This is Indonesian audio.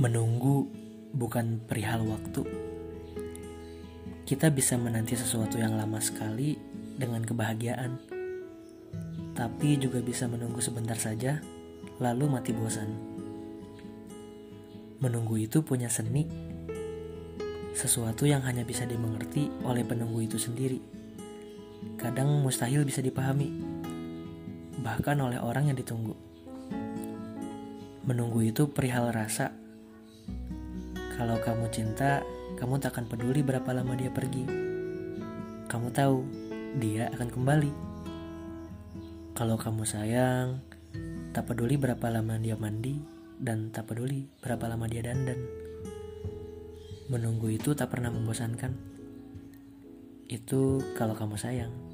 Menunggu bukan perihal waktu. Kita bisa menanti sesuatu yang lama sekali dengan kebahagiaan, tapi juga bisa menunggu sebentar saja, lalu mati bosan. Menunggu itu punya seni, sesuatu yang hanya bisa dimengerti oleh penunggu itu sendiri. Kadang mustahil bisa dipahami, bahkan oleh orang yang ditunggu. Menunggu itu perihal rasa. Kalau kamu cinta, kamu tak akan peduli berapa lama dia pergi. Kamu tahu, dia akan kembali. Kalau kamu sayang, tak peduli berapa lama dia mandi, dan tak peduli berapa lama dia dandan. Menunggu itu tak pernah membosankan. Itu kalau kamu sayang.